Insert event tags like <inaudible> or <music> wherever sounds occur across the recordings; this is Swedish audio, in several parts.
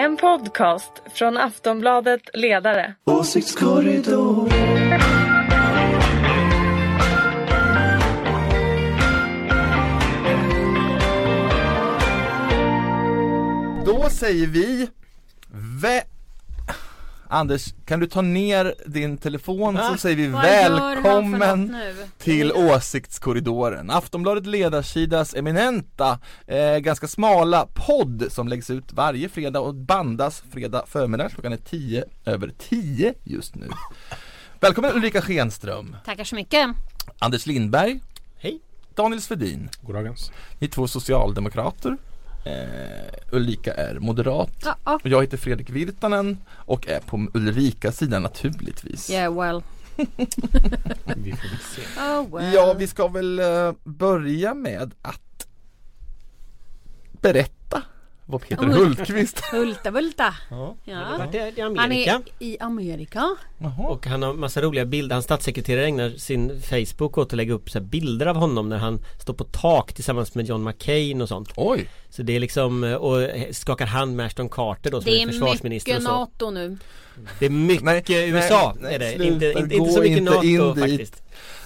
En podcast från Aftonbladet Ledare. Åsiktskorridor. Då säger vi Vä... Anders, kan du ta ner din telefon så säger vi Vad välkommen till Åsiktskorridoren. Aftonbladets ledarsidas eminenta, eh, ganska smala podd som läggs ut varje fredag och bandas fredag förmiddag. Klockan är 10 över 10 just nu. Välkommen Ulrika Schenström, Tackar så mycket. Anders Lindberg. Hej. Daniel Svedin. Goddagens. Ni är två socialdemokrater eh, Ulrika är moderat Ja, ja. och jag heter Fredrik Virtanen och är på Ulrikas sida naturligtvis Yeah well. <laughs> Vi får väl se. Oh well. Ja, vi ska väl eh, börja med att berätta vad Peter Oj. Hultqvist <laughs> Hulta bulta. Ja. Ja. Han i Han är i Amerika. Jaha. Och han har massa roliga bilder. Hans statssekreterare ägnar sin Facebook åt att lägga upp så här bilder av honom när han står på tak tillsammans med John McCain och sånt. Oj, Så det är liksom eh, och skakar hand med Ashton Carter då som Det är är försvarsminister mycket och så. NATO nu. Det är mycket Nej, USA nej, är det. sluta, inte, inte, inte så mycket inte NATO in dit. faktiskt.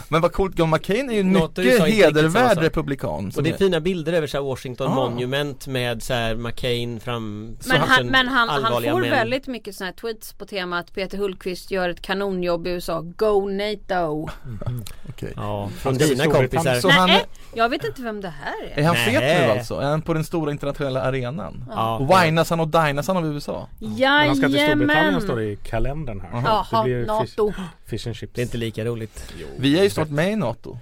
men vad coolt, John McCain är ju en mycket är hedervärd republikan Och det är är- fina bilder över så här Washington Ah. Monument med så här McCain fram Men han, men han, han får män. väldigt mycket sådana här tweets på temat Peter Hultqvist gör ett kanonjobb i USA. Go NATO. <laughs> Okej. Ja, från dina kompisar. Så han, Nej, jag vet inte vem det här är är. han fet nu alltså? Är han på den stora internationella arenan? Ja. Och whinas han och dinas han av USA? Men han ska till Storbritannien står det Jajamän. i kalendern här. Jaha, det blir NATO. Fish, fish and chips. Det är inte lika roligt. Vi är ju snart med i NATO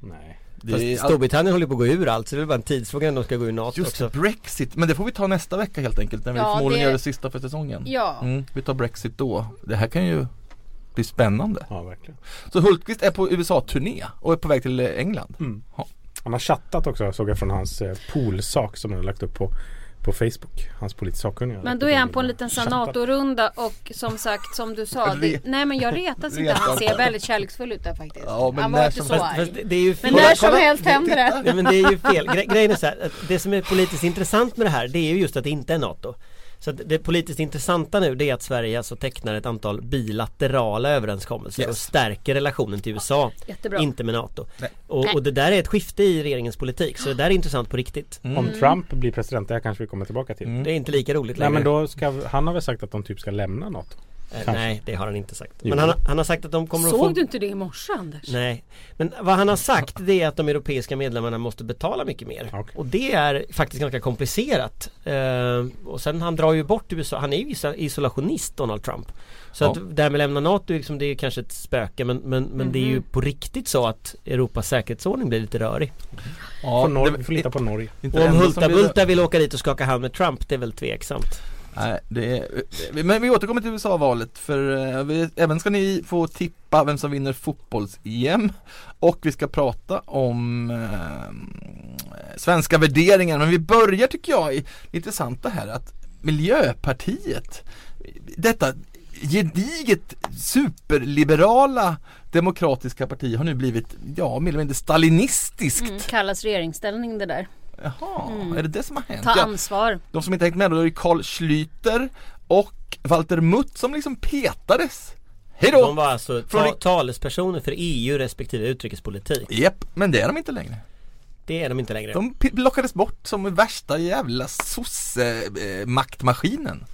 Nej. det Fast är all... Storbritannien håller på att gå ur allt så det är väl bara en tidsfråga när de ska gå ur NATO Just också. Brexit, men det får vi ta nästa vecka helt enkelt när vi Ja, förmodligen det- gör det sista för säsongen Ja. mm, Vi tar Brexit då, det här kan ju bli spännande Ja, verkligen. Så Hultqvist är på USA-turné och är på väg till England Mm. Ja. Han har chattat också såg jag från hans eh, poolsak som han har lagt upp på, på Facebook. Hans politiskt sakkunniga. Men då är han på en liten. NATO-runda och som sagt som du sa. Det, nej men jag retas inte. Han ser väldigt kärleksfull ut där faktiskt. Ja, men han var inte som så Fast, arg. fast det- är ju Men fel. när som helst händer det. Nej men det är ju fel. Gre grejen är så här, att det som är politiskt intressant med det här det är ju just att det inte är NATO. Så att det politiskt intressanta nu det är att Sverige alltså tecknar ett antal bilaterala överenskommelser Yes. och stärker relationen till USA. Jättebra. Inte med NATO. Nej. Och, Nej. och det där är ett skifte i regeringens politik så det där är intressant på riktigt. Mm. Om Trump blir president, det här kanske vi kommer tillbaka till. Mm. Det är inte lika roligt Nej längre. men då ska, han har väl sagt att de typ ska lämna något. Eh, kanske. Nej det har han inte sagt. Men han, har- han har sagt att de kommer att få Såg du inte det i morse Anders? Nej, men vad han har sagt det är att de europeiska medlemmarna måste betala mycket mer. Okej. Och det är faktiskt ganska komplicerat. Eh, och sen han drar ju bort USA, han är ju iso- isolationist Donald Trump. Så Ja. att det här med lämna NATO liksom, det är kanske ett spöke men, men, men det är ju på riktigt så att Europas säkerhetsordning blir lite rörig. Ja, Norge, vi får lita på Norge. Och om enda som Hulta blir- Bulta vill åka dit och skaka hand med Trump det är väl tveksamt. Nej, det är, men vi återkommer till USA-valet för eh, vi, även ska ni få tippa vem som vinner fotbolls-EM och vi ska prata om eh, svenska värderingar men vi börjar tycker jag i det intressanta här att Miljöpartiet detta gediget superliberala demokratiska parti har nu blivit, ja mer eller mindre stalinistiskt. Mm, kallas regeringsställning det där. Jaha, Mm. är det det som har hänt? Ta Ja, ansvar. de som inte hängt med då är det Carl Schlüter och Walter Mutt som liksom petades. Hej De var alltså Från- ta- talespersoner för EU respektive utrikespolitik. Japp, men det är de inte längre. Det är de inte längre. De plockades bort som värsta jävla sosse-maktmaskinen.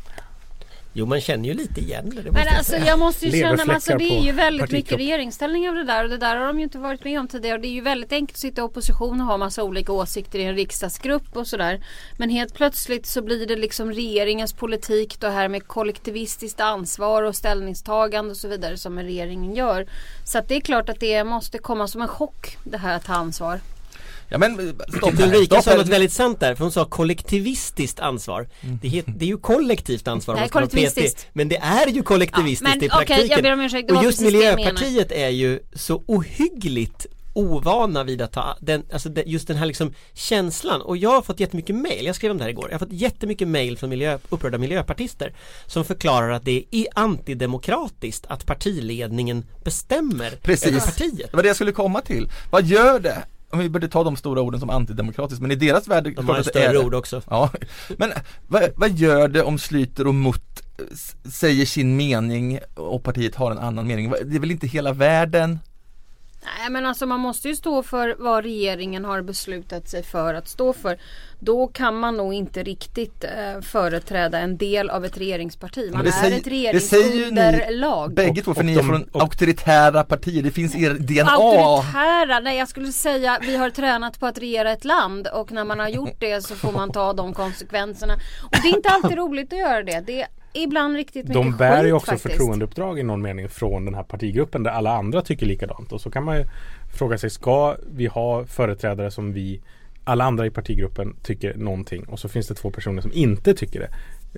Jo man känner ju lite igen det. Men jag alltså säga. jag måste ju känna, men alltså det är ju väldigt mycket regeringsställning av det där och det där har de ju inte varit med om tidigare. Och det är ju väldigt enkelt att sitta i opposition och ha massa olika åsikter i en riksdagsgrupp och sådär. Men helt plötsligt så blir det liksom regeringens politik då här med kollektivistiskt ansvar och ställningstagande och så vidare som regeringen gör. Så att det är klart att det måste komma som en chock det här att ta ansvar. Ja men stopp här, Ulrika sa något väldigt sant där för hon sa kollektivistiskt ansvar. Det, het, det är ju kollektivt ansvar vara kollektivistiskt. petig. Men det är ju kollektivistiskt Ja, men i praktiken. okej, jag ber om ursäkt, det Och just det Miljöpartiet är ju så ohyggligt ovana vid att ta den, alltså just den här liksom känslan och jag har fått jättemycket mail, jag skrev om det här igår, jag har fått jättemycket mail från miljö, upprörda miljöpartister som förklarar att det är i- antidemokratiskt att partiledningen bestämmer Precis. över partiet. Det var det jag skulle komma till. Vad gör det om vi började ta de stora orden som antidemokratiskt, men i deras värld De har ju större ord också. Ja, men vad, vad gör det om Schlyter och Mutt s- säger sin mening och partiet har en annan mening? Det är väl inte hela världen? Nej men alltså man måste ju stå för vad regeringen har beslutat sig för att stå för. Då kan man nog inte riktigt eh, företräda en del av ett regeringsparti. Man det är säger- ett regeringsunderlag. Bägge två, för och ni är från och- auktoritära partier, det finns i er DNA. Auktoritära, nej jag skulle säga vi har tränat på att regera ett land och när man har gjort det så får man ta de konsekvenserna. Och det är inte alltid roligt att göra det. Det är ibland riktigt mycket De bär skit ju också faktiskt. förtroendeuppdrag i någon mening från den här partigruppen där alla andra tycker likadant. Och så kan man ju fråga sig, ska vi ha företrädare som vi alla andra i partigruppen tycker någonting och så finns det två personer som inte tycker det.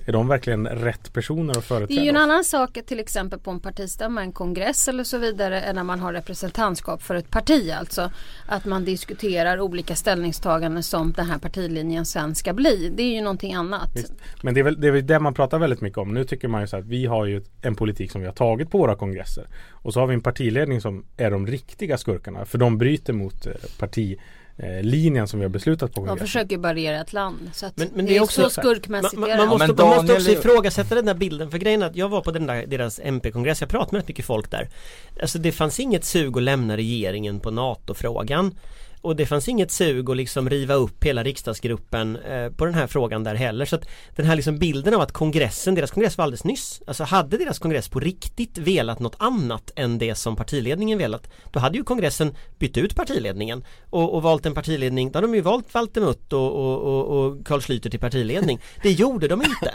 Är de verkligen rätt personer att Det företräda? är ju en annan sak till exempel på en partistämma, en kongress eller så vidare än när man har representantskap för ett parti alltså. Att man diskuterar olika ställningstaganden som den här partilinjen sen ska bli. Det är ju någonting annat. Visst. Men det är, väl, det är väl det man pratar väldigt mycket om. Nu tycker man ju så att vi har ju en politik som vi har tagit på våra kongresser. Och så har vi en partiledning som är de riktiga skurkarna. För de bryter mot eh, partilinjen som vi har beslutat på. De försöker regera ett land. Så att Men- men det det är också så skurkmässigt. Man, man, det. måste, men man måste Daniel också ifrågasätta den där bilden för grejen är att jag var på den där, deras MP-kongress, jag pratade med rätt mycket folk där. Alltså det fanns inget sug att lämna regeringen på NATO-frågan och det fanns inget sug att liksom riva upp hela riksdagsgruppen eh, på den här frågan där heller. Så att den här liksom bilden av att kongressen, deras kongress var alldeles nyss. Alltså hade deras kongress på riktigt velat något annat än det som partiledningen velat. Då hade ju kongressen bytt ut partiledningen och, och valt en partiledning. Då hade de ju valt Valter Mutt och, och, och, och Carl Schlyter till partiledning. Det gjorde de inte.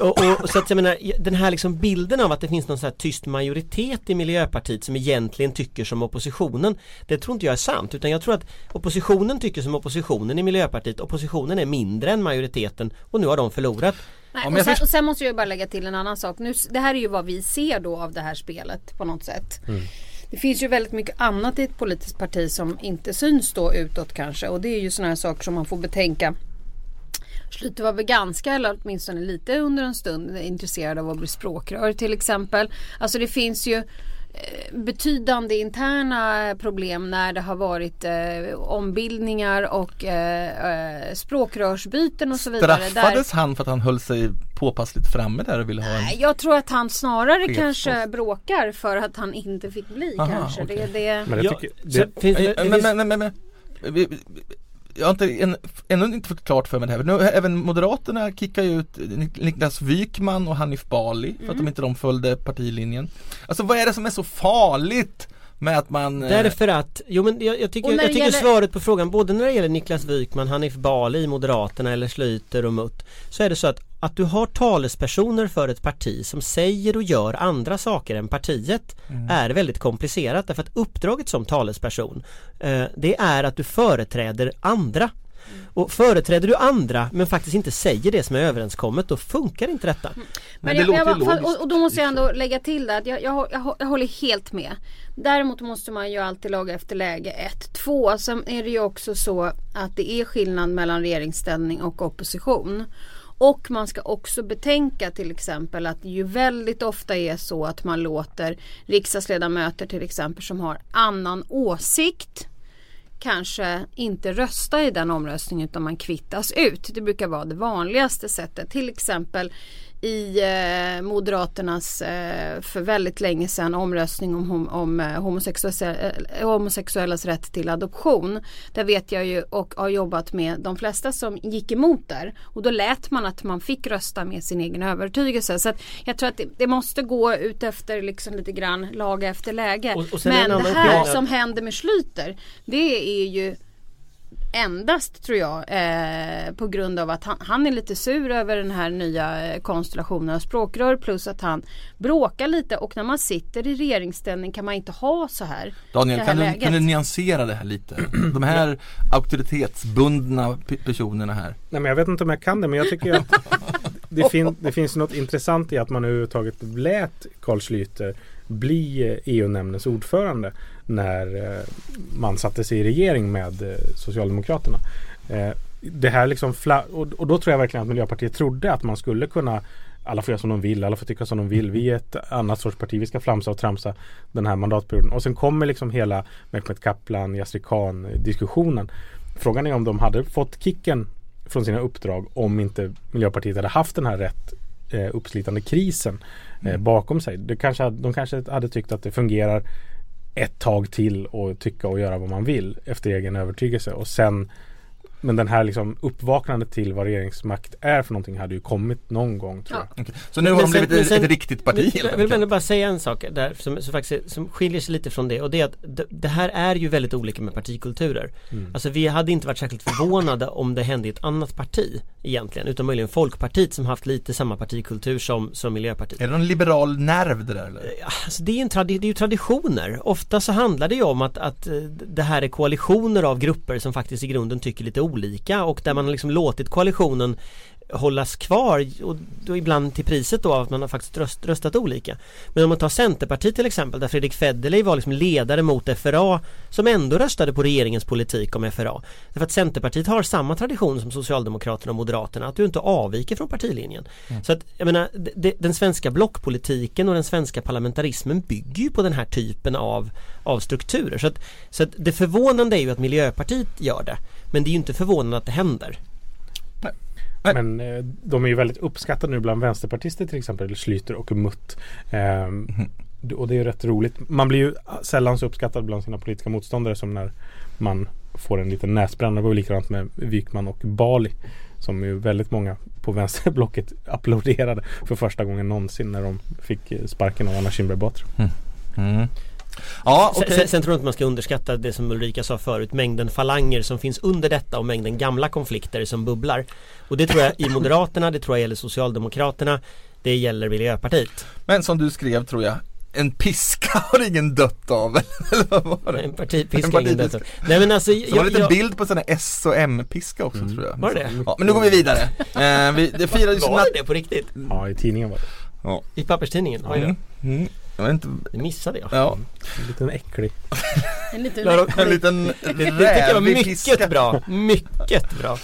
Och, och, och så att jag menar, den här liksom bilden av att det finns någon här tyst majoritet i Miljöpartiet som egentligen tycker som oppositionen Det tror inte jag är sant utan jag tror att oppositionen tycker som oppositionen i Miljöpartiet Oppositionen är mindre än majoriteten och nu har de förlorat Nej, och, sen, och sen måste jag bara lägga till en annan sak. Nu, det här är ju vad vi ser då av det här spelet på något sätt. Det finns ju väldigt mycket annat i ett politiskt parti som inte syns då utåt kanske. Och det är ju sådana här saker som man får betänka. Schlyter var väl ganska, eller åtminstone lite under en stund intresserad av att bli språkrör till exempel. Alltså det finns ju eh, betydande interna problem när det har varit eh, ombildningar och eh, eh, språkrörsbyten och så vidare. Där- Straffades han för att han höll sig påpassligt framme där och ville ha en... Nej, jag tror att han snarare Chef, kanske bråkar för att han inte fick bli Aha, kanske. okej. Det, det, Men jag Ja, tycker, så det, finns, det Men, men, men, jag har inte, en, ännu inte fått klart för mig det här. Nu, även Moderaterna kickar ju ut Niklas Wykman och Hanif Bali för att de inte de följde partilinjen. Alltså vad är det som är så farligt med att man... eh, Därför att, jo men jag, jag tycker, jag tycker gäller- svaret på frågan både när det gäller Niklas Wykman, Hanif Bali i Moderaterna eller Schlyter och Mutt Så är det så att, att du har talespersoner för ett parti som säger och gör andra saker än partiet är väldigt komplicerat därför att uppdraget som talesperson eh, det är att du företräder andra och företräder du andra men faktiskt inte säger det som är överenskommet då funkar inte detta. Men det jag, låter jag, logiskt. och, då måste jag ändå lägga till det att jag, jag, jag, jag håller helt med. Däremot måste man ju alltid laga efter läge 1. 2. Sen är det ju också så att det är skillnad mellan regeringsställning och opposition. Och man ska också betänka till exempel att det ju väldigt ofta är så att man låter riksdagsledamöter till exempel som har annan åsikt kanske inte rösta i den omröstningen utan man kvittas ut. Det brukar vara det vanligaste sättet. Till exempel i eh, Moderaternas eh, för väldigt länge sedan omröstning om, hom- om eh, homosexuella, eh, homosexuellas rätt till adoption. Där vet jag ju och har jobbat med de flesta som gick emot där. Och då lät man att man fick rösta med sin egen övertygelse. Så jag tror att det, det måste gå ut efter liksom lite grann laga efter läge. Och- och Men det här som händer med Schlyter det är ju endast tror jag eh, på grund av att han, han är lite sur över den här nya eh, konstellationen av språkrör plus att han bråkar lite och när man sitter i regeringsställning kan man inte ha så här. Daniel, här kan du, kan du nyansera det här lite? De här auktoritetsbundna pe- personerna här. nej men jag vet inte om jag kan det men jag tycker att det, <laughs> fin, det finns något intressant i att man överhuvudtaget lät Carl Schlüter bli eh, EU-nämndens ordförande när eh, man satte sig i regering med eh, Socialdemokraterna. Eh, Det här liksom och, och då tror jag verkligen att Miljöpartiet trodde att man skulle kunna alla får göra som de vill, alla får tycka som de vill. Vi är ett annat sorts parti, vi ska flamsa och tramsa den här mandatperioden. Och sen kommer liksom hela Mehmet Kaplan, Yasri Khan diskussionen. Frågan är om de hade fått kicken från sina uppdrag om inte Miljöpartiet hade haft den här rätt eh, uppslitande krisen eh, bakom sig. Det kanske, de kanske hade tyckt att det fungerar ett tag till och tycka och göra vad man vill efter egen övertygelse. Och sen men den här liksom uppvaknandet till vad regeringsmakt är för någonting hade ju kommit någon gång tror Ja. jag. Okej. Så nu har Men de sen- blivit men ett, sen- ett riktigt parti helt Jag vill bara säga en sak där som, som faktiskt som skiljer sig lite från det och det är att det, det här är ju väldigt olika med partikulturer. Mm. Alltså vi hade inte varit särskilt förvånade om det hände i ett annat parti egentligen utan möjligen Folkpartiet som haft lite samma partikultur som, som Miljöpartiet. Är det någon liberal nerv det där eller? Alltså det, är en tradi- det är ju traditioner. Ofta så handlar det ju om att, att eh, det här är koalitioner av grupper som faktiskt i grunden tycker lite olika och där man liksom låtit koalitionen hållas kvar och då ibland till priset då av att man har faktiskt röst, röstat olika. Men om man tar Centerpartiet till exempel där Fredrik Federley var liksom ledare mot FRA som ändå röstade på regeringens politik om FRA. Därför att Centerpartiet har samma tradition som Socialdemokraterna och Moderaterna att du inte avviker från partilinjen. Så att jag menar d- d- den svenska blockpolitiken och den svenska parlamentarismen bygger ju på den här typen av, av strukturer. Så, att, så att det förvånande är ju att Miljöpartiet gör det. Men det är ju inte förvånande att det händer. Men eh, de är ju väldigt uppskattade nu bland vänsterpartister till exempel, Schlyter och Mutt. Ehm, och det är ju rätt roligt. Man blir ju sällan så uppskattad bland sina politiska motståndare som när man får en liten näsbränna. Det var likadant med Wykman och Bali. Som ju väldigt många på vänsterblocket <laughs> applåderade för första gången någonsin när de fick eh, sparken av Anna Kinberg Batra. Mm. Ja, Sen, okej. sen, sen tror jag inte man ska underskatta det som Ulrika sa förut, mängden falanger som finns under detta och mängden gamla konflikter som bubblar. Och det tror jag i Moderaterna, det tror jag gäller Socialdemokraterna, det gäller Miljöpartiet. Men som du skrev tror jag, en piska <laughs> har ingen dött av, eller vad var det? En partipiska En ingen partipiska. detta. Nej men alltså, Så var det en jag, jag, bild på sån här S och M-piska också Mm. tror jag. Var det? Ja, men nu går vi vidare. Eh, vi, det firades var det det på riktigt? Ja, i tidningen var det. I papperstidningen? Oj då, Mm. Jag vet inte, det missade jag. ja, En liten äcklig. En liten en liten rävig mycket bra, mycket bra.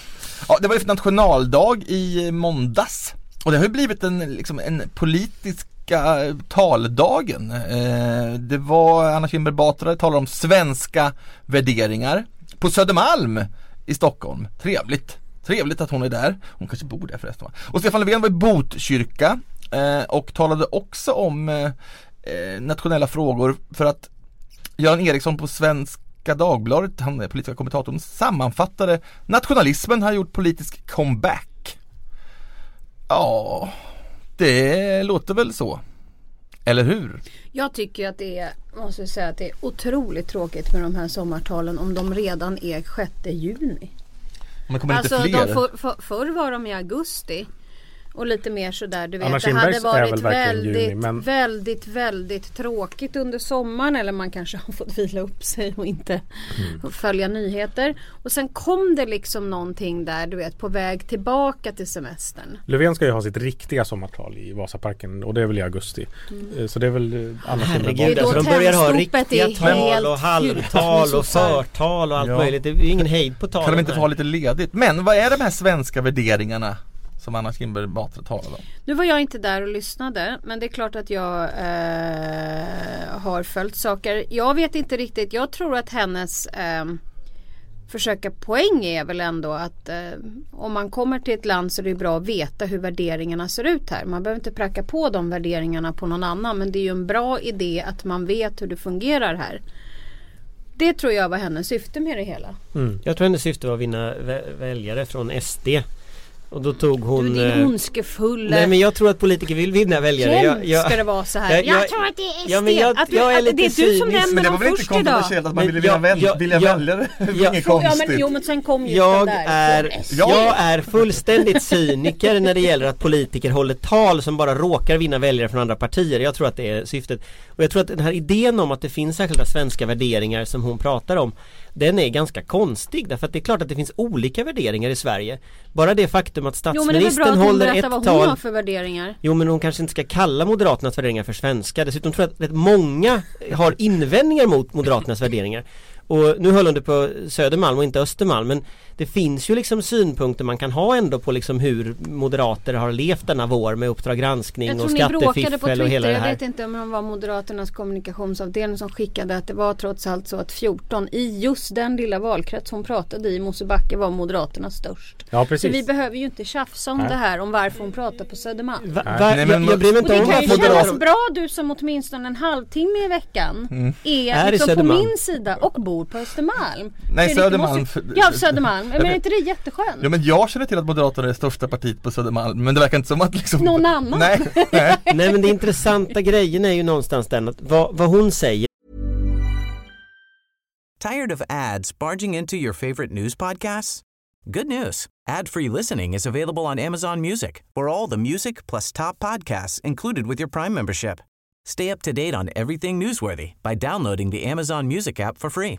Ja, det var ju nationaldag i måndags och det har ju blivit en, liksom, en politiska taldagen. Eh, det var Anna Kinberg Batra talar om svenska värderingar på Södermalm i Stockholm. Trevligt. Trevligt att hon är där. Hon kanske bor där förresten va? Och Stefan Löfven var i Botkyrka eh, och talade också om eh, eh, nationella frågor för att Göran Eriksson på Svenska Dagbladet, han är politiska kommentatorn, sammanfattade nationalismen har gjort politisk comeback. Ja, det låter väl så. Eller hur? Jag tycker att det är, måste säga, att det är otroligt tråkigt med de här sommartalen om de redan är 6 juni. Det kommer Alltså lite fler. de för, för, förr var de i augusti. Och lite mer sådär, du vet Anna det hade varit väldigt, juni, men- väldigt, väldigt tråkigt under sommaren eller man kanske har fått vila upp sig och inte Mm. följa nyheter. Och sen kom det liksom någonting där, du vet, på väg tillbaka till semestern. Löfven ska ju ha sitt riktiga sommartal i Vasaparken och det är väl i augusti. Eh, Så det är väl eh, Anna Kinberg alltså de börjar ha riktiga tal och halvtal och <laughs> förtal och allt Ja. möjligt. Det är ingen hejd på talen Kan de inte få ha lite ledigt? Men vad är de här svenska värderingarna som Anna Kinberg Batra talade om? Nu var jag inte där och lyssnade men det är klart att jag eh, har följt saker. Jag vet inte riktigt, jag tror att hennes eh, försöka poäng är väl ändå att eh, om man kommer till ett land så är det bra att veta hur värderingarna ser ut här. Man behöver inte pracka på de värderingarna på någon annan men det är ju en bra idé att man vet hur det fungerar här. Det tror jag var hennes syfte med det hela. Mm. Jag tror hennes syfte var att vinna vä- väljare från SD. Och då tog hon... du din eh, ondskefulla Nej men jag tror att politiker vill vinna väljare. Jag, Jämt jag, ska det vara så här. jag- Jag, jag- tror att det är SD. Ja, men jag- att du, jag är att lite det är du som nämner Men det var dem väl inte först kontroversiellt att man ville vinna jag- väl, jag- vilja jag- väljare? <laughs> Det är jag- inget Jo, ja, konstigt. men, jo men sen kom ju jag den där är, jag är fullständigt cyniker när det gäller att politiker håller tal som bara råkar vinna väljare från andra partier. Jag tror att det är syftet. Och jag tror att den här idén om att det finns särskilda svenska värderingar som hon pratar om den är ganska konstig därför att det är klart att det finns olika värderingar i Sverige. Bara det faktum att Jo men det är bra statsministern att hon håller berättar ett vad hon tal har för värderingar. Jo men hon kanske inte ska kalla Moderaternas värderingar för svenska. Dessutom tror jag att rätt många har invändningar mot Moderaternas värderingar. Och nu höll hon det på Södermalm och inte Östermalm men det finns ju liksom synpunkter man kan ha ändå på liksom hur moderater har levt denna vår med Uppdrag granskning Jag tror och ni bråkade på skattefiffel och hela Twitter, det jag här. vet inte om det var Moderaternas kommunikationsavdelning som skickade att det var trots allt så att 14 i just den lilla valkrets hon pratade i, Mosebacke, var Moderaterna störst. Ja Så precis. vi behöver ju inte tjafsa om Nej. det här om varför hon pratar på Södermalm. Va, Nej. va, Nej, men- jag, jag bryr mig inte det om kan att ju moderater kännas bra du som åtminstone en halvtimme i veckan är, Är i liksom på min sida och bor på Östermalm. Nej, Södermalm. måste- Ja, Södermalm. Men är inte det jätteskönt? Ja men jag känner till att Moderaterna är det största partiet på Södermalm men det verkar inte som att liksom Någon annan? Nej, <laughs> nej. Nej men det intressanta grejen är ju någonstans den att vad, vad hon säger Tired of ads barging into your favorite news podcasts? Good news. Ad-free listening is available on Amazon Music for all the music plus top podcasts included with your Prime membership. Stay up to date on everything newsworthy by downloading the Amazon Music app for free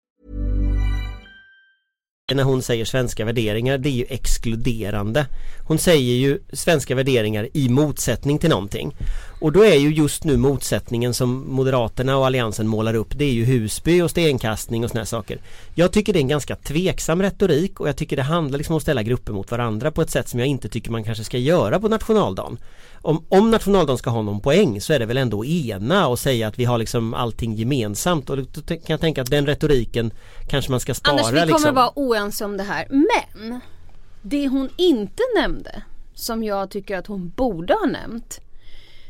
När hon säger svenska värderingar det är ju exkluderande. Hon säger ju svenska värderingar i motsättning till någonting. Och då är ju just nu motsättningen som Moderaterna och Alliansen målar upp det är ju Husby och stenkastning och såna här saker. Jag tycker det är en ganska tveksam retorik och jag tycker det handlar liksom om att ställa grupper mot varandra på ett sätt som jag inte tycker man kanske ska göra på nationaldagen. Om, om nationaldagen ska ha någon poäng så är det väl ändå att ena och säga att vi har liksom allting gemensamt och då kan jag tänka att den retoriken kanske man ska spara Anders, vi kommer liksom. vara oense om det här. Men det hon inte nämnde, som jag tycker att hon borde ha nämnt.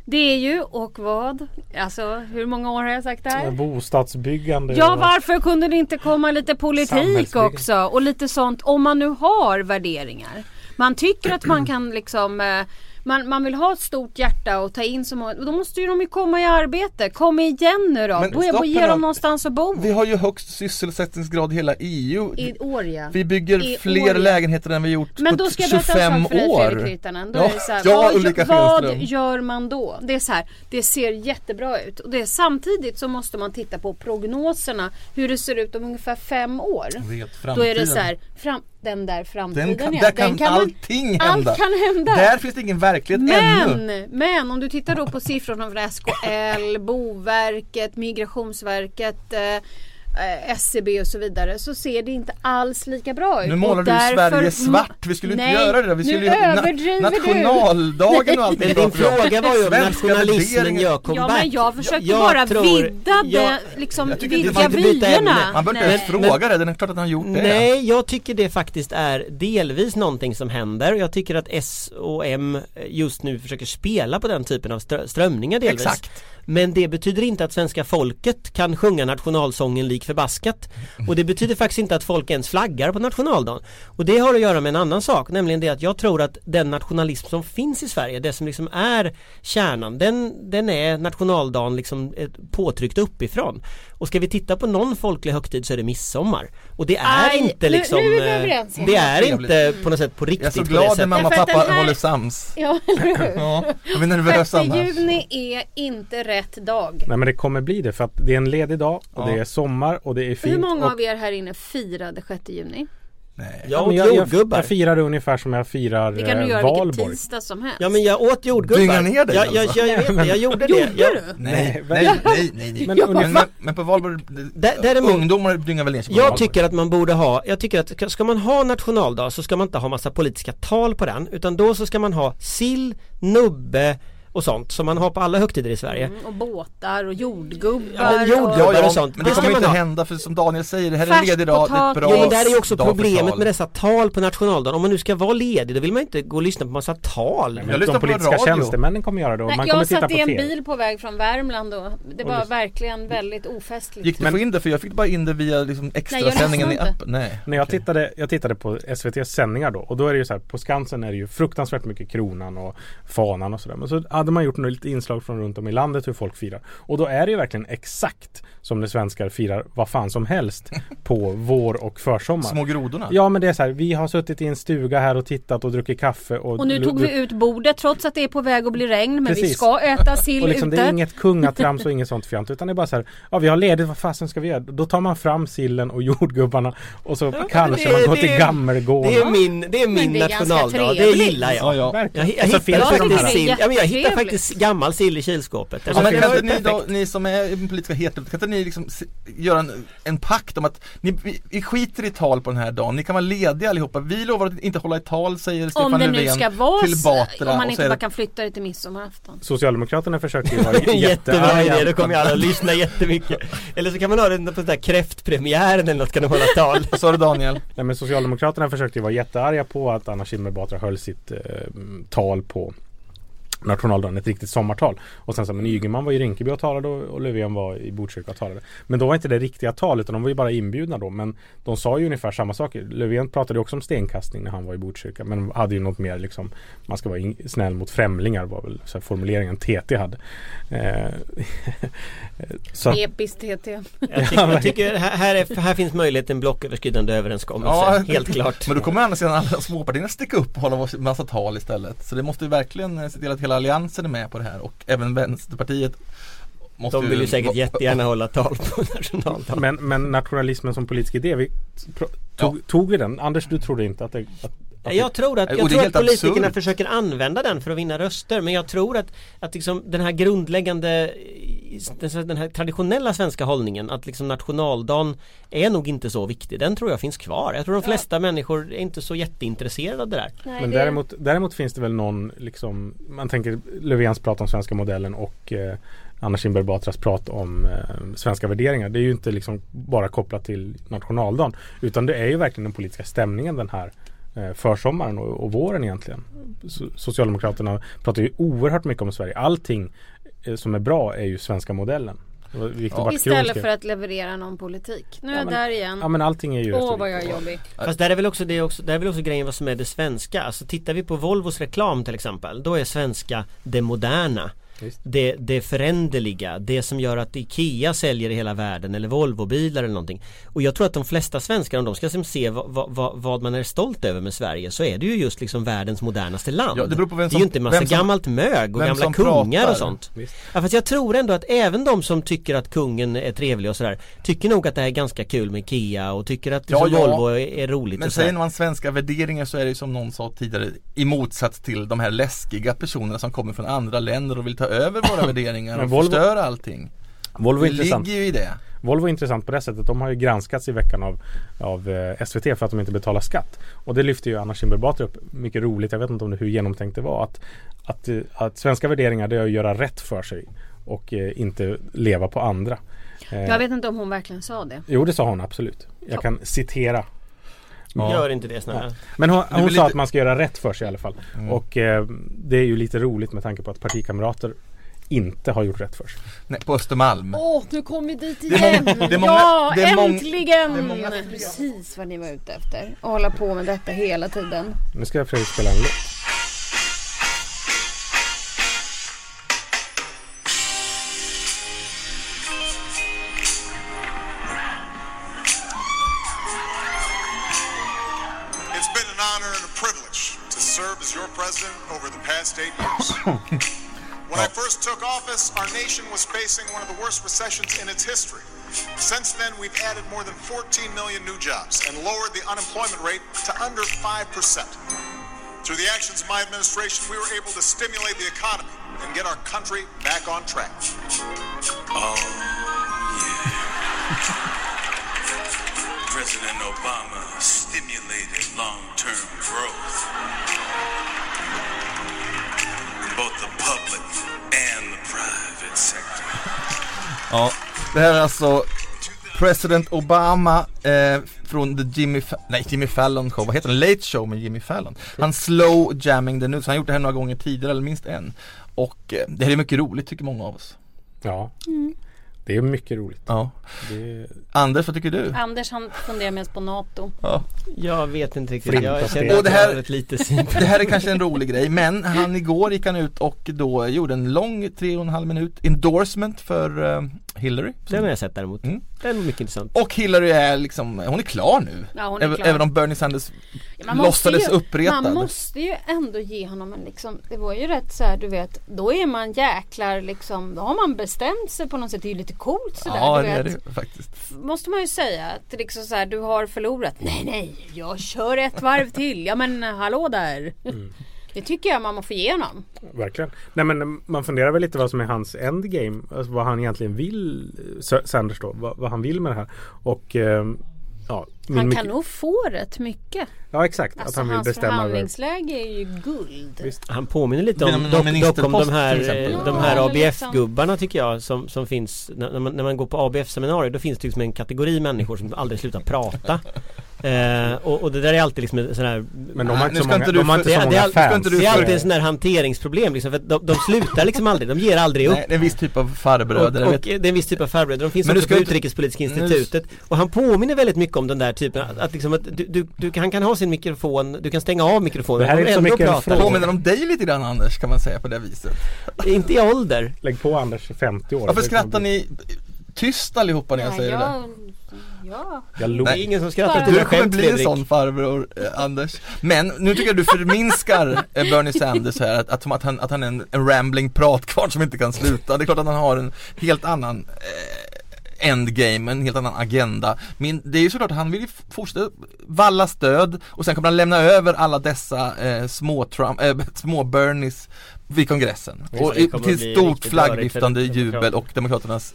Det är ju, och vad? Alltså hur många år har jag sagt det här? Bostadsbyggande. Ja varför kunde det inte komma lite politik också och lite sånt om man nu har värderingar. Man tycker att man kan liksom eh, man, man vill ha ett stort hjärta och ta in så många, då måste ju de ju komma i arbete. Kom igen nu då, Men stopp ge dem någonstans att bo. Vi har ju högst sysselsättningsgrad i hela EU I år ja. Vi bygger I fler år, ja. lägenheter än vi gjort Men på då ska jag berätta 25 en sak för dig år Fredrik Virtanen. Då Ja, är det så här, ja, vad, gör man då? Det är så här, det ser jättebra ut. Och det är, samtidigt så måste man titta på prognoserna. Hur det ser ut om ungefär fem år. Vet, Då är det så här, fram, den där framtiden Den kan, där kan, man- allting hända. Allt kan hända. Där finns det ingen verklighet ännu. Men, men om du tittar då på siffrorna från SKL, Boverket, Migrationsverket, eh, eh, SCB och så vidare så ser det inte alls lika bra ut. Nu målar du därför- Sverige svart, vi skulle Nej, inte göra det där. Vi nu skulle överdriver du. nationaldagen och allting Men din fråga var ju om nationalismen gör comeback. Ja men jag försökte Jag bara tror- vidda jag- det, liksom Jag vidga vyerna. Man behöver inte Nej. ens fråga det, det är klart att han har gjort det Nej, jag tycker det faktiskt är delvis någonting som händer. Jag tycker att S och M just nu försöker spela på den typen av strö- strömningar delvis. Exakt. Men det betyder inte att svenska folket kan sjunga nationalsången lik förbaskat. Och det betyder faktiskt inte att folk ens flaggar på nationaldagen. Och det har att göra med en annan sak, nämligen det att jag tror att den nationalism som finns i Sverige, det som liksom är kärnan, den, den är nationaldagen liksom påtryckt uppifrån. Och ska vi titta på någon folklig högtid så är det midsommar. Och det är Aj, inte nu- liksom nu är vi eh. Det är inte på något sätt på Jag är riktigt så glad när mamma och pappa här- håller sams Ja, eller hur? <laughs> Ja, jag är nervös 6 annars juni är inte rätt dag. Nej men det kommer bli det för att det är en ledig dag och Ja. det är sommar och det är fint. Hur många och, av er här inne firade 6 juni? Nej. Jag åt men jag, jag, jordgubbar. jag firar det ungefär som jag firar Det kan du eh, göra vilken valborg. tisdag som helst. Ja men jag åt jordgubbar. Dynga ner dig jag, jag, alltså. jag, jag vet det, jag gjorde det. Gjorde Jag, du? Nej, Nej, nej, nej, nej. Men Men, men, men på valborg, Dä- däremot- ungdomar dyngar väl ner sig på Jag valborg. tycker att man borde ha, jag tycker att ska man ha nationaldag så ska man inte ha massa politiska tal på den utan då så ska man ha sill, nubbe och sånt som man har på alla högtider i Sverige. Mm, och båtar och jordgubbar. Ja, och... jordgubbar Ja, ja, och sånt. men det kommer inte ha. hända för som Daniel säger, det här är en ledig dag, det är ett bra. Jo men där är också problemet med dessa tal på nationaldagen. Om man nu ska vara ledig då vill man inte gå och lyssna på massa tal. Men Jag lyssnar de på politiska radio. tjänstemännen kommer göra det och Nej, man kommer jag satt i en bil på väg från Värmland då. Det var Och verkligen väldigt ofestligt. Gick att få in det? För jag fick bara in det via liksom extra Nej, jag sändningen i appen. Nej. När jag Okej. tittade, jag tittade på SVTs sändningar då och då är det ju så här på Skansen är det ju fruktansvärt mycket kronan och fanan och sådär. Men så hade man gjort något lite inslag från runt om i landet hur folk firar. Och då är det ju verkligen exakt som när svenskar firar vad fan som helst <laughs> på vår och försommar. Små grodorna. Ja men det är så här, vi har suttit i en stuga här och tittat och druckit kaffe och Och nu tog vi ut bordet trots att det är på väg att bli regn men vi Precis. ska äta <laughs> sill och liksom, ute. det är inget kungatrams och <laughs> inget sånt fjant utan det är bara så här Ja vi har ledigt, vad fasen ska vi göra? Då tar man fram sillen och jordgubbarna och så kanske det- man går det- till Gammelgården Det är min, det är min det är nationaldag, det gillar jag. Ja, ja. Jag, Verkligen. jag, Och så hittar finns det de här- faktiskt sill, ja, men jag hittar Jättetrevligt. faktiskt gammal sill i kylskåpet. Ja, men det kan ni, då, ni som är i politiska hetluften, kan inte ni liksom göra en, en pakt om att ni, vi, skiter i tal på den här dagen, ni kan vara lediga allihopa. Vi lovar att inte hålla ett tal säger Stefan Om det nu Löfven ska vara till Batra om man inte bara kan flytta det till midsommarafton. Socialdemokraterna försökte ju vara Jättebra idé, då kommer alla att lyssna jättemycket. Eller så kan man ha den på den där kräftpremiären eller något, kan de hålla tal. Vad sa du Daniel? Nej men Socialdemokraterna försökte ju vara jättearga på att Anna Kinberg Batra höll sitt eh, tal på nationaldagen, ett riktigt sommartal. Och sen så, men Ygeman var i Rinkeby och talade och, och Löfven var i Botkyrka och talade. Men då var inte det riktiga tal utan de var ju bara inbjudna då. Men de sa ju ungefär samma saker. Löfven pratade också om stenkastning när han var i Botkyrka. Men hade ju något mer liksom, man ska vara in, snäll mot främlingar var väl så här, formuleringen TT hade. Eh, <laughs> så Episkt TT. Jag tycker, jag tycker här, här, är, här finns möjlighet till en blocköverskridande överenskommelse, helt klart. Men då kommer andra sidan alla småpartierna sticka upp och hålla en massa tal istället. Så det måste ju verkligen eh, se till att hela alliansen är med på det här och även Vänsterpartiet måste De vill ju säkert jättegärna hålla tal på <laughs> nationaldagen. men, men nationalismen som politisk idé, vi, tog, tog vi den? Anders du trodde inte att det att, Jag tror att, Och jag det är tror att politikerna absurt. försöker använda den för att vinna röster men jag tror att, att liksom den här grundläggande den här traditionella svenska hållningen att liksom nationaldagen är nog inte så viktig. Den tror jag finns kvar. Jag tror de flesta människor är inte så jätteintresserade av det där. Nej, Men däremot, däremot finns det väl någon liksom, man tänker Löfvens prat om svenska modellen och eh, Anna Kinberg Batras prat om eh, svenska värderingar. Det är ju inte liksom bara kopplat till nationaldagen utan det är ju verkligen den politiska stämningen den här eh, försommaren och, och våren egentligen. So Socialdemokraterna pratar ju oerhört mycket om Sverige. Allting som är bra är ju svenska modellen. Ja. Istället för att leverera någon politik. Nu är jag men- där igen. Ja men allting är ju Åh vad jag är jobbig. Fast där är väl också, det är också, där är väl också grejen vad som är det svenska. Alltså tittar vi på Volvos reklam till exempel. Då är svenska det moderna. Det, det föränderliga, det som gör att IKEA säljer i hela världen eller Volvobilar eller någonting. Och jag tror att de flesta svenskar om de ska liksom se vad, vad- vad, man är stolt över med Sverige så är det ju just liksom världens modernaste land. Ja, det beror på vem det är som- ju inte massa som- gammalt mög och gamla som kungar pratar. och sånt. Visst. Ja, fast jag tror ändå att även de som tycker att kungen är trevlig och sådär Tycker nog att det här är ganska kul med IKEA och tycker att Ja, liksom ja. Volvo är, är roligt Men säger man svenska värderingar så är det ju som någon sa tidigare i motsats till de här läskiga personerna som kommer från andra länder och vill ta över våra värderingar Men och Volvo- förstöra allting. Volvo är Det intressant. ligger ju i det. Volvo är intressant på det sättet. De har ju granskats i veckan av, av eh, SVT för att de inte betalar skatt. Och det lyfter ju Anna Kinberg Batra upp. Mycket roligt. Jag vet inte om det hur genomtänkt det var. Att, att, eh, att svenska värderingar det är att göra rätt för sig och eh, inte leva på andra. Eh, Jag vet inte om hon verkligen sa det. Jo det sa hon absolut. Jag kan citera. Ja. Gör inte det snälla. Men hon, hon sa lite- att man ska göra rätt för sig i alla fall. Mm. Och eh, det är ju lite roligt med tanke på att partikamrater inte har gjort rätt för sig. Nej, på Östermalm. Åh, nu kom vi dit är igen! många- det är många- ja, det äntligen! det är många- Precis vad ni var ute efter. Och hålla på med detta hela tiden. Nu ska jag Fredrik spela en låt. Facing one of the worst recessions in its history. Since then, we've added more than 14 million new jobs and lowered the unemployment rate to under 5%. Through the actions of my administration, we were able to stimulate the economy and get our country back on track. Oh, yeah. <laughs> President Obama stimulated long-term growth in both the public and the private sector. Ja, det här är alltså President Obama eh, från The Jimmy, Fa- nej, Jimmy Fallon Show, vad heter den? Late Show med Jimmy Fallon. Han slow jamming the news, han har gjort det här några gånger tidigare, eller minst en. Och eh, det här är mycket roligt tycker många av oss. Ja. Det är mycket roligt. Ja. Det, Anders, vad tycker du? Anders han funderar mest på NATO. Ja. Jag vet inte riktigt. Flinta Jag känner Och att det jag här- ett lite <laughs> Det här är kanske en rolig grej men han igår gick han ut och då gjorde en lång tre och en halv minut endorsement för eh, Hillary. Den har jag sett däremot. Mm. Den är mycket intressant. Och Hillary är liksom, hon är klar nu. Ja, hon är Även- klar. Även om Bernie Sanders Ja, man måste låtsades ju- uppretad. Man måste ju ändå ge honom en liksom, det var ju rätt så här, du vet, då är man jäklar liksom, då har man bestämt sig på något sätt, det är ju lite coolt sådär. Ja du det är det faktiskt. Måste man ju säga att liksom så här, du har förlorat. Nej nej, jag kör ett varv till. Ja men hallå där. Mm. <laughs> Det tycker jag man får ge honom. verkligen. Nej men man funderar väl lite vad som är hans endgame. Alltså vad han egentligen vill, S- Sanders då. Vad, vad han vill med det här. Och min Han kan nog få rätt mycket. Ja exakt. Alltså att han vill hans bestämma förhandlingsläge är ju guld. Visst. Han påminner lite om, Genom någon dock, dock om de här, de Ja, här men ABF-gubbarna tycker jag som, som finns när när man, när man går på ABF-seminarier då finns det liksom en kategori människor som aldrig slutar prata eh, och, och det där är alltid liksom en sån här Men de har nu inte så många, inte du de har inte det så är- många fans. inte du Det är alltid en sån här hanteringsproblem liksom, för att de, de slutar liksom aldrig, de ger aldrig upp Nej, det är en viss typ av farbröder. och, och det är en viss typ av farbröder, de finns Men också på Utrikespolitiska Nu- institutet Och han påminner väldigt mycket om den där typen att, att, liksom att du, du, du, han kan ha sin mikrofon, du kan stänga av mikrofonen Det här är och inte så mycket en prata fråga. Påminner om dig lite grann Anders kan man säga på det viset. Inte i ålder Lägg på Anders 50 år. Varför skrattar ni tyst allihopa när jag Ja, säger det ja. Jag log. Det är ingen som skrattar Du kommer bli en sån farbror eh, Anders. Men nu tycker jag du förminskar eh, Bernie Sanders här, att, att, att, han, att han är en, en rambling pratkvarn som inte kan sluta. Det är klart att han har en helt annan eh, endgame, en helt annan agenda. Men det är ju såklart att han vill ju fortsätta valla stöd och sen kommer han lämna över alla dessa eh, små, Trump, eh, små Bernies vid kongressen. Och till stort flaggviftande jubel Demokraterna. och Demokraternas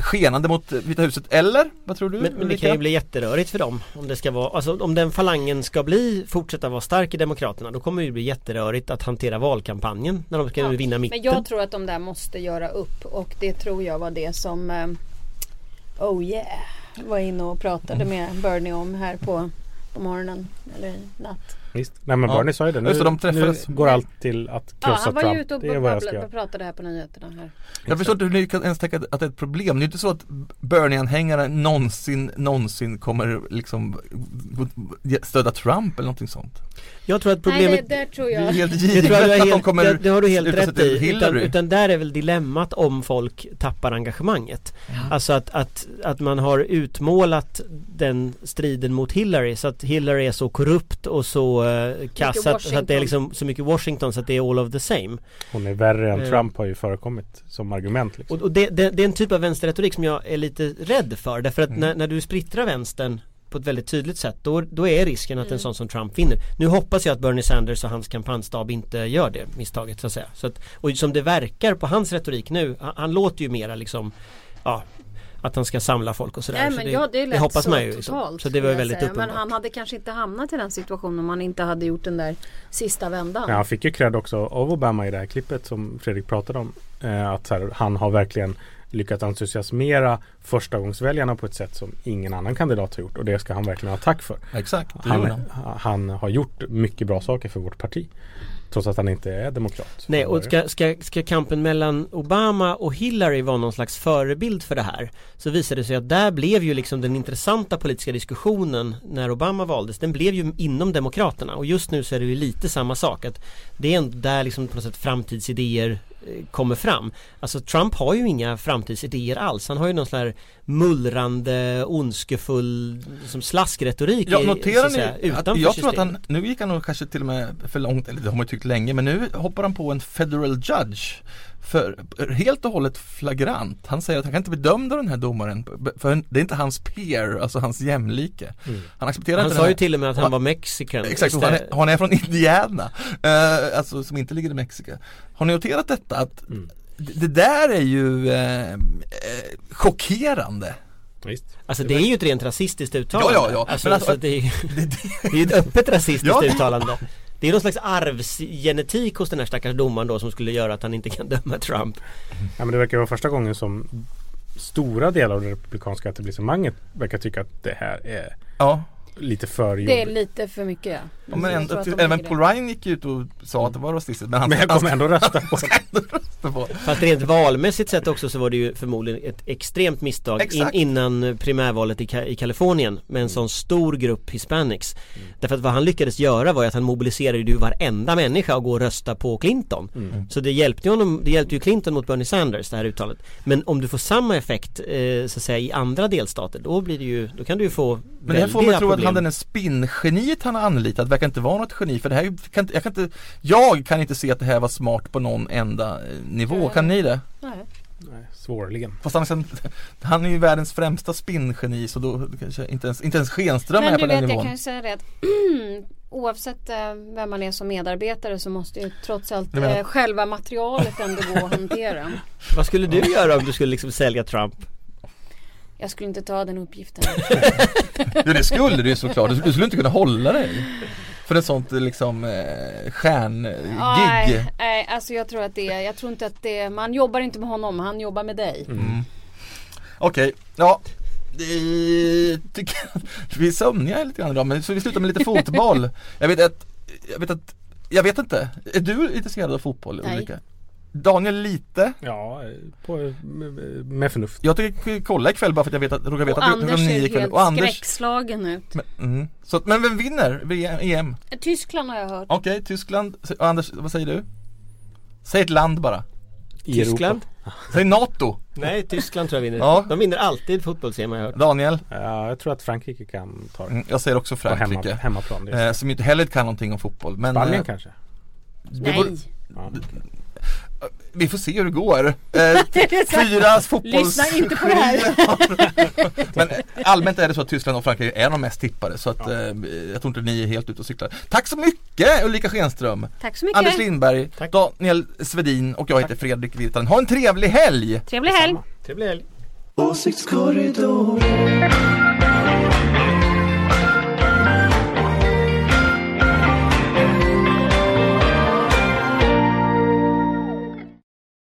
skenande mot eh, Vita huset. Eller? Vad tror du? men, men det kan ju bli jätterörigt för dem om det ska vara, alltså om den falangen ska bli, fortsätta vara stark i Demokraterna då kommer det ju bli jätterörigt att hantera valkampanjen när de ska Ja, vinna mitten. Men jag tror att de där måste göra upp och det tror jag var det som eh, Oh yeah var inne och pratade med Bernie om här på, på morgonen eller natt. Visst. Nej men Ja. Bernie sa ju det. Nu, det, de träffades. nu går allt till att Ja, krossa han var ju Trump. ute och det jag göra. pratade här på nyheterna här. Jag förstår inte hur ni kan ens tänka att det är ett problem. Det är inte så att Bernie-anhängare någonsin, någonsin kommer liksom stödja Trump eller någonting sånt. Jag tror att Nej, problemet det, där tror Det är jag. helt Det, givet jag att har de helt, kommer det, det har du helt rätt i. Utan, utan där är väl dilemmat om folk tappar engagemanget. Alltså att, att, att man har utmålat den striden mot Hillary så att Hillary är så korrupt och så uh, kass att, så att det är liksom så mycket Washington så att det är all of the same. Hon är värre än Eh. Trump har ju förekommit som argument. Liksom. Och, och det, det, det är en typ av vänsterretorik som jag är lite rädd för därför att Mm. när, när du splittrar vänstern på ett väldigt tydligt sätt då, då är risken att en Mm. sån som Trump vinner. Nu hoppas jag att Bernie Sanders och hans kampanjstab inte gör det misstaget så att säga. Så att, och som det verkar på hans retorik nu, han, han låter ju mera liksom ja, att han ska samla folk och sådär. Nej så men det, ja det lät hoppas så man ju. Liksom. totalt. Så det var väldigt säga. uppenbart. Men han hade kanske inte hamnat i den situationen om han inte hade gjort den där sista vändan. Ja, han fick ju cred också av Obama i det här klippet som Fredrik pratade om. Eh, att så här, han har verkligen lyckats entusiasmera förstagångsväljarna på ett sätt som ingen annan kandidat har gjort. Och det ska han verkligen ha tack för. Exakt, det han. han har gjort mycket bra saker för vårt parti. Trots att han inte är demokrat. Nej och ska, ska, ska kampen mellan Obama och Hillary vara någon slags förebild för det här Så visade det sig att där blev ju liksom den intressanta politiska diskussionen när Obama valdes Den blev ju inom Demokraterna och just nu så är det ju lite samma sak att Det är där liksom på något sätt framtidsidéer kommer fram. Alltså Trump har ju inga framtidsidéer alls. Han har ju någon sån här mullrande, ondskefull som slaskretorik Ja, noterar ni säga, att jag tror att systemet. han, nu gick han nog kanske till och med för långt, eller det har man ju tyckt länge, men nu hoppar han på en federal judge för helt och hållet flagrant. Han säger att han kan inte av den här domaren för det är inte hans peer, alltså hans jämlike. Han accepterar Han inte sa den ju till och med att han var mexican Exakt, han är, han är från Indiana, eh, alltså som inte ligger i Mexiko. Har ni noterat detta? Att Mm. det, det där är ju eh, eh, chockerande. Visst. Alltså det är ju ett rent rasistiskt uttalande. Ja, ja, ja. Alltså, alltså- så det, är, Det, det, det är ju ett öppet rasistiskt Ja, uttalande. Det är någon slags arvsgenetik hos den här stackars domaren då som skulle göra att han inte kan döma Trump. Ja, men det verkar vara första gången som stora delar av det republikanska etablissemanget verkar tycka att det här är ja. Lite för Det är jobbigt. lite för mycket ja. Ja, men ändå, de även Paul det. Ryan gick ut och sa att det var rasistiskt men han, Men jag han kommer ändå rösta på på. Fast rent valmässigt sett också så var det ju förmodligen ett extremt misstag in, innan primärvalet i, Ka- i Kalifornien med en sån stor grupp hispanics. Därför att vad han lyckades göra var ju att han mobiliserade ju varenda människa att gå och rösta på Clinton. Så det hjälpte, ju honom, det hjälpte ju Clinton mot Bernie Sanders det här uttalet. Men om du får samma effekt eh, så att säga i andra delstater då blir det ju, då kan du ju få Men det här får väldiga tro att. Han den spinngeniet han har anlitat verkar inte vara något geni för det här kan inte, jag kan inte Jag kan inte se att det här var smart på någon enda eh, nivå, kan ni det? Nej. Nej, svårligen. Fast han, han är ju världens främsta spinngeni så då kanske inte ens, inte ens Schenström Men är du på den vet jag nivån kan ju säga det att <clears throat> oavsett eh, vem man är som medarbetare så måste ju trots allt Du eh, själva materialet ändå gå att hantera. <laughs> Vad skulle du göra om du skulle liksom sälja Trump? Jag skulle inte ta den uppgiften. <laughs> Ja det skulle du ju såklart, du, du skulle inte kunna hålla dig För ett sånt liksom eh, stjärngig Nej, nej, alltså jag tror att det, jag tror inte att det, man jobbar inte med honom, han jobbar med dig. mm. Okej, ja tycker jag, Vi är sömniga lite grann idag men så vi slutar med lite <laughs> fotboll Jag vet att, jag vet att, jag vet inte, är du intresserad av fotboll Nej. Ulrika? Daniel lite Ja, på, med, med förnuft. Jag tänker kolla ikväll bara för att jag vet att, råkar veta Och att Anders nio ser ikväll helt och Anders skräckslagen ut. men, mm. så, men vem vinner VM? EM? Tyskland har jag hört. Okej, Tyskland, och Anders vad säger du? Säg ett land bara I Tyskland? Europa. Säg NATO Nej, Tyskland tror jag vinner. <laughs> Ja. De vinner alltid fotbolls-EM har jag hört. Daniel? Ja, jag tror att Frankrike kan ta det. Mm, jag säger också På hemma, Frankrike hemmaplan. Är eh, Som inte heller kan någonting om fotboll men Spanien eh, kanske? Nej. Ja. Vi får se hur det går <laughs> eh, Det är så här, Fyra fotbolls Lyssna inte på det här. <laughs> Men allmänt är det så att Tyskland och Frankrike är de mest tippade så att eh, jag tror inte ni är helt ute och cyklar Tack så mycket Ulrika Schenström Tack så mycket. Anders Lindberg, Tack. Daniel Svedin och jag heter Fredrik Virtanen. Ha en trevlig helg! Trevlig helg. Trevlig helg. Åsiktskorridoren